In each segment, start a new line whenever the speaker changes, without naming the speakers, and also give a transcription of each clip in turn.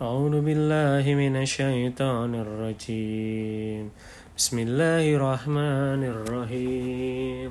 أعوذ بالله من الشيطان الرجيم. بسم الله الرحمن الرحيم.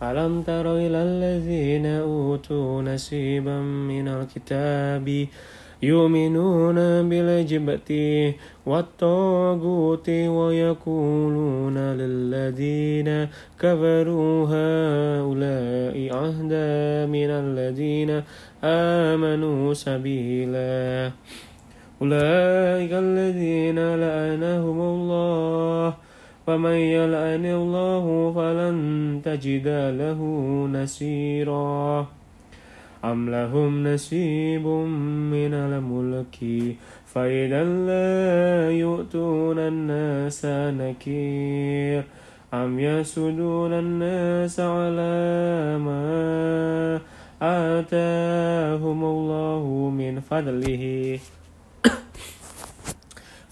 ألم تر إلى الذين أوتوا نصيبا من الكتاب يؤمنون بالجبت والطاغوت ويقولون للذين كفروا هؤلاء أهدى من الذين آمنوا سبيلا. أولئك الذين لعنهم الله. ومن يلعن الله فلن تجد له نصيرا. أم لهم نصيب من الملك؟ فإذا لا يؤتون الناس نكير. أم يسدون الناس على ما آتاهم الله من فضله؟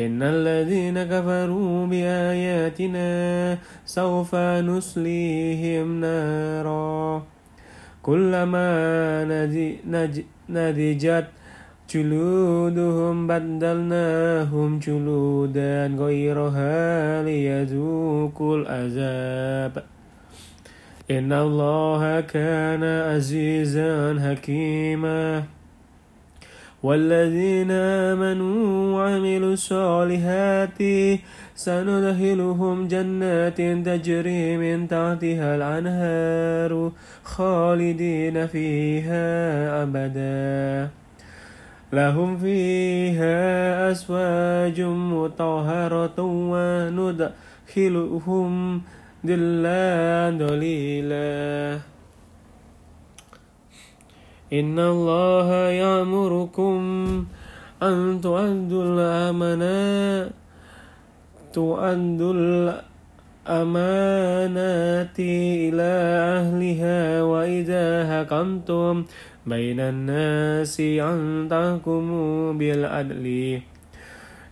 إن الذين كفروا بآياتنا سوف نسليهم نارا كلما نضجت جلودهم بدلناهم جلودا غيرها ليذوقوا العذاب. إن الله كان عزيزا حكيما. والذين آمنوا وعملوا الصالحات سندخلهم جنات تجري من تحتها الأنهار خالدين فيها أبدا. لهم فيها أزواج مطهرة وندخلهم ذلا ذليلا. إن الله يأمركم أن تؤدوا الأمانات تؤدوا الأمانات إلى أهلها وإذا حكمتم بين الناس أن تحكموا بالعدل.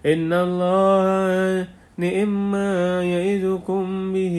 إن الله نعم ما يعظكم به.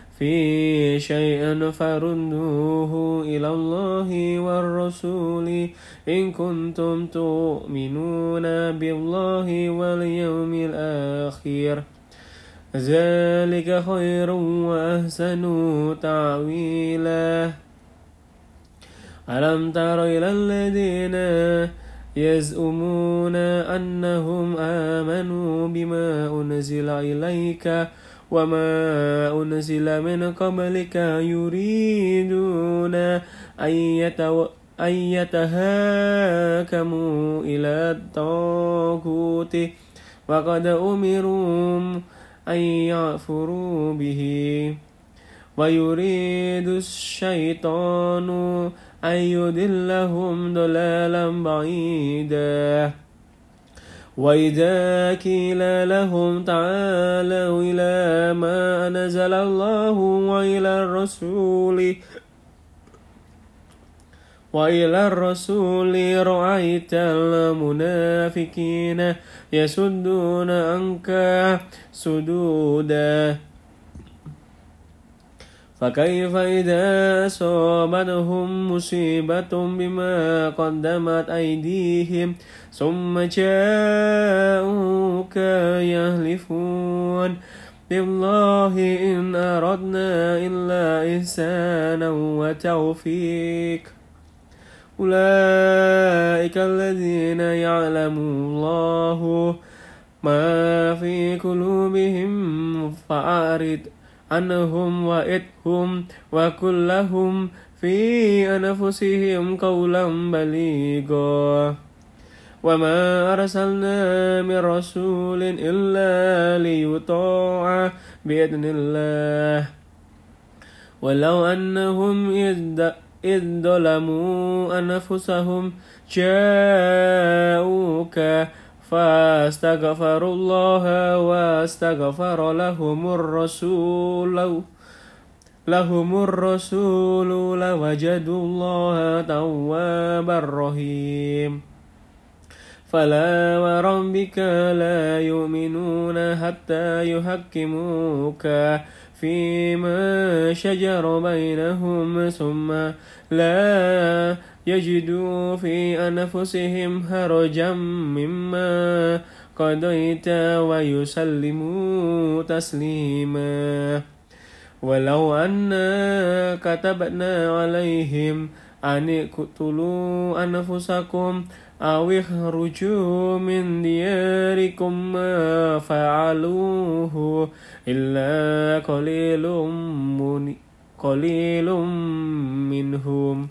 في شيء فردوه إلى الله والرسول. إن كنتم تؤمنون بالله واليوم الآخر ذلك خير وأحسن تعويلا. ألم تر إلى الذين يزعمون أنهم آمنوا بما أنزل إليك وما أنزل من قبلك يريدون أن أن يتهاكموا إلى الطاغوت وقد أمروا أن يعفروا به ويريد الشيطان أن يدلهم ضلالا بعيدا وإذا قيل لهم تعالوا إلى ما أنزل الله وإلى الرسول. وإلى الرسول رأيت المنافقين يسدون عنك سدودا. فكيف إذا أصابتهم مصيبة بما قدمت أيديهم ثم جاءوك يهلفون بالله إن أردنا إلا إحسانا وتوفيق. أولئك الذين يعلم الله ما في قلوبهم فأعرض عنهم وإدهم وكلهم في أنفسهم قولا بليغا. وما أرسلنا من رسول إلا ليطاع بإذن الله ولو أنهم إذ ظلموا أنفسهم جاءوك فاستغفروا الله واستغفر لهم الرسول لهم الرسول لوجدوا الله توابا رحيم فلا وربك لا يؤمنون حتى يحكموك فيما شجر بينهم ثم لا يجدوا في أنفسهم هرجا مما قضيت ويسلموا تسليما. ولو أنا كتبنا عليهم أن اقتلوا أنفسكم أو اخرجوا من دياركم ما فعلوه إلا قليل من قليل منهم.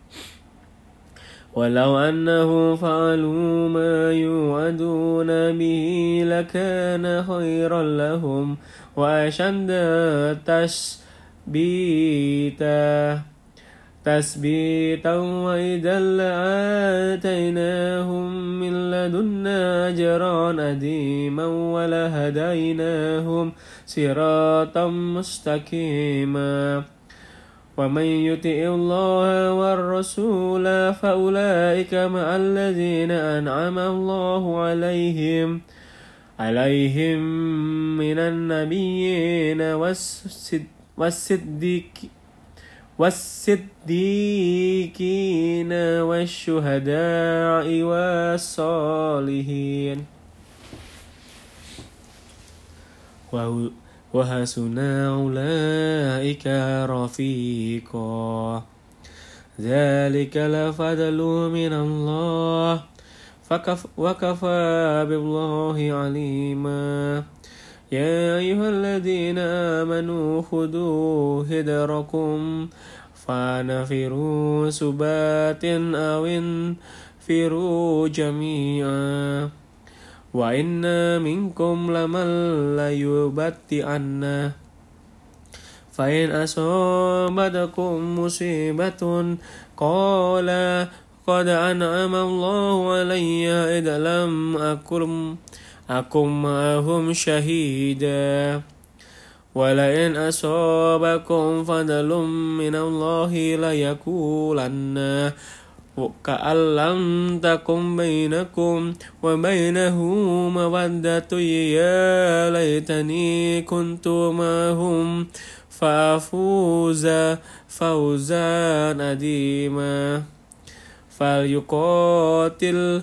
ولو أنهم فعلوا ما يوعدون به لكان خيرا لهم وأشد تثبيتا. تثبيتا وإذا لآتيناهم من لدنا أجرا أديما ولهديناهم صراطا مستقيما. ومن يطع الله والرسول فأولئك مع الذين أنعم الله عليهم عليهم من النبيين والصديقين والصديقين والشهداء والصالحين. وحسن أولئك رفيقا. ذلك الفضل من الله. وكفى بالله عليما. يا أيها الذين آمنوا خذوا هدركم فانفروا سبات أو انفروا جميعا. وإن منكم لمن ليبتئن. فإن أصابتكم مصيبة قال قد أنعم الله علي إذ لم أكن أكن معهم شهيدا ولئن أصابكم فضل من الله ليقولن كأن لم تكن بينكم وبينه مودة يا ليتني كنت معهم فأفوز فوزا نديما فليقاتل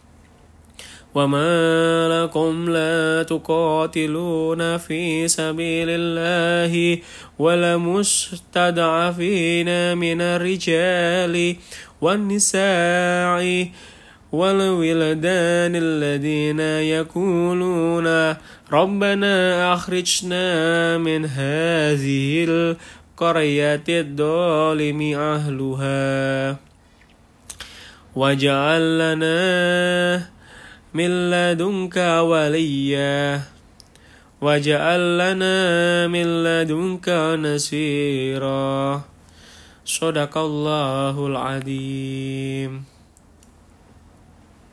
وما لكم لا تقاتلون في سبيل الله ولمستضعفين من الرجال والنساء والولدان الذين يقولون ربنا أخرجنا من هذه القرية الظالم أهلها واجعل لنا من لدنك وليا. واجعل لنا من لدنك نصيرا. صدق الله العظيم.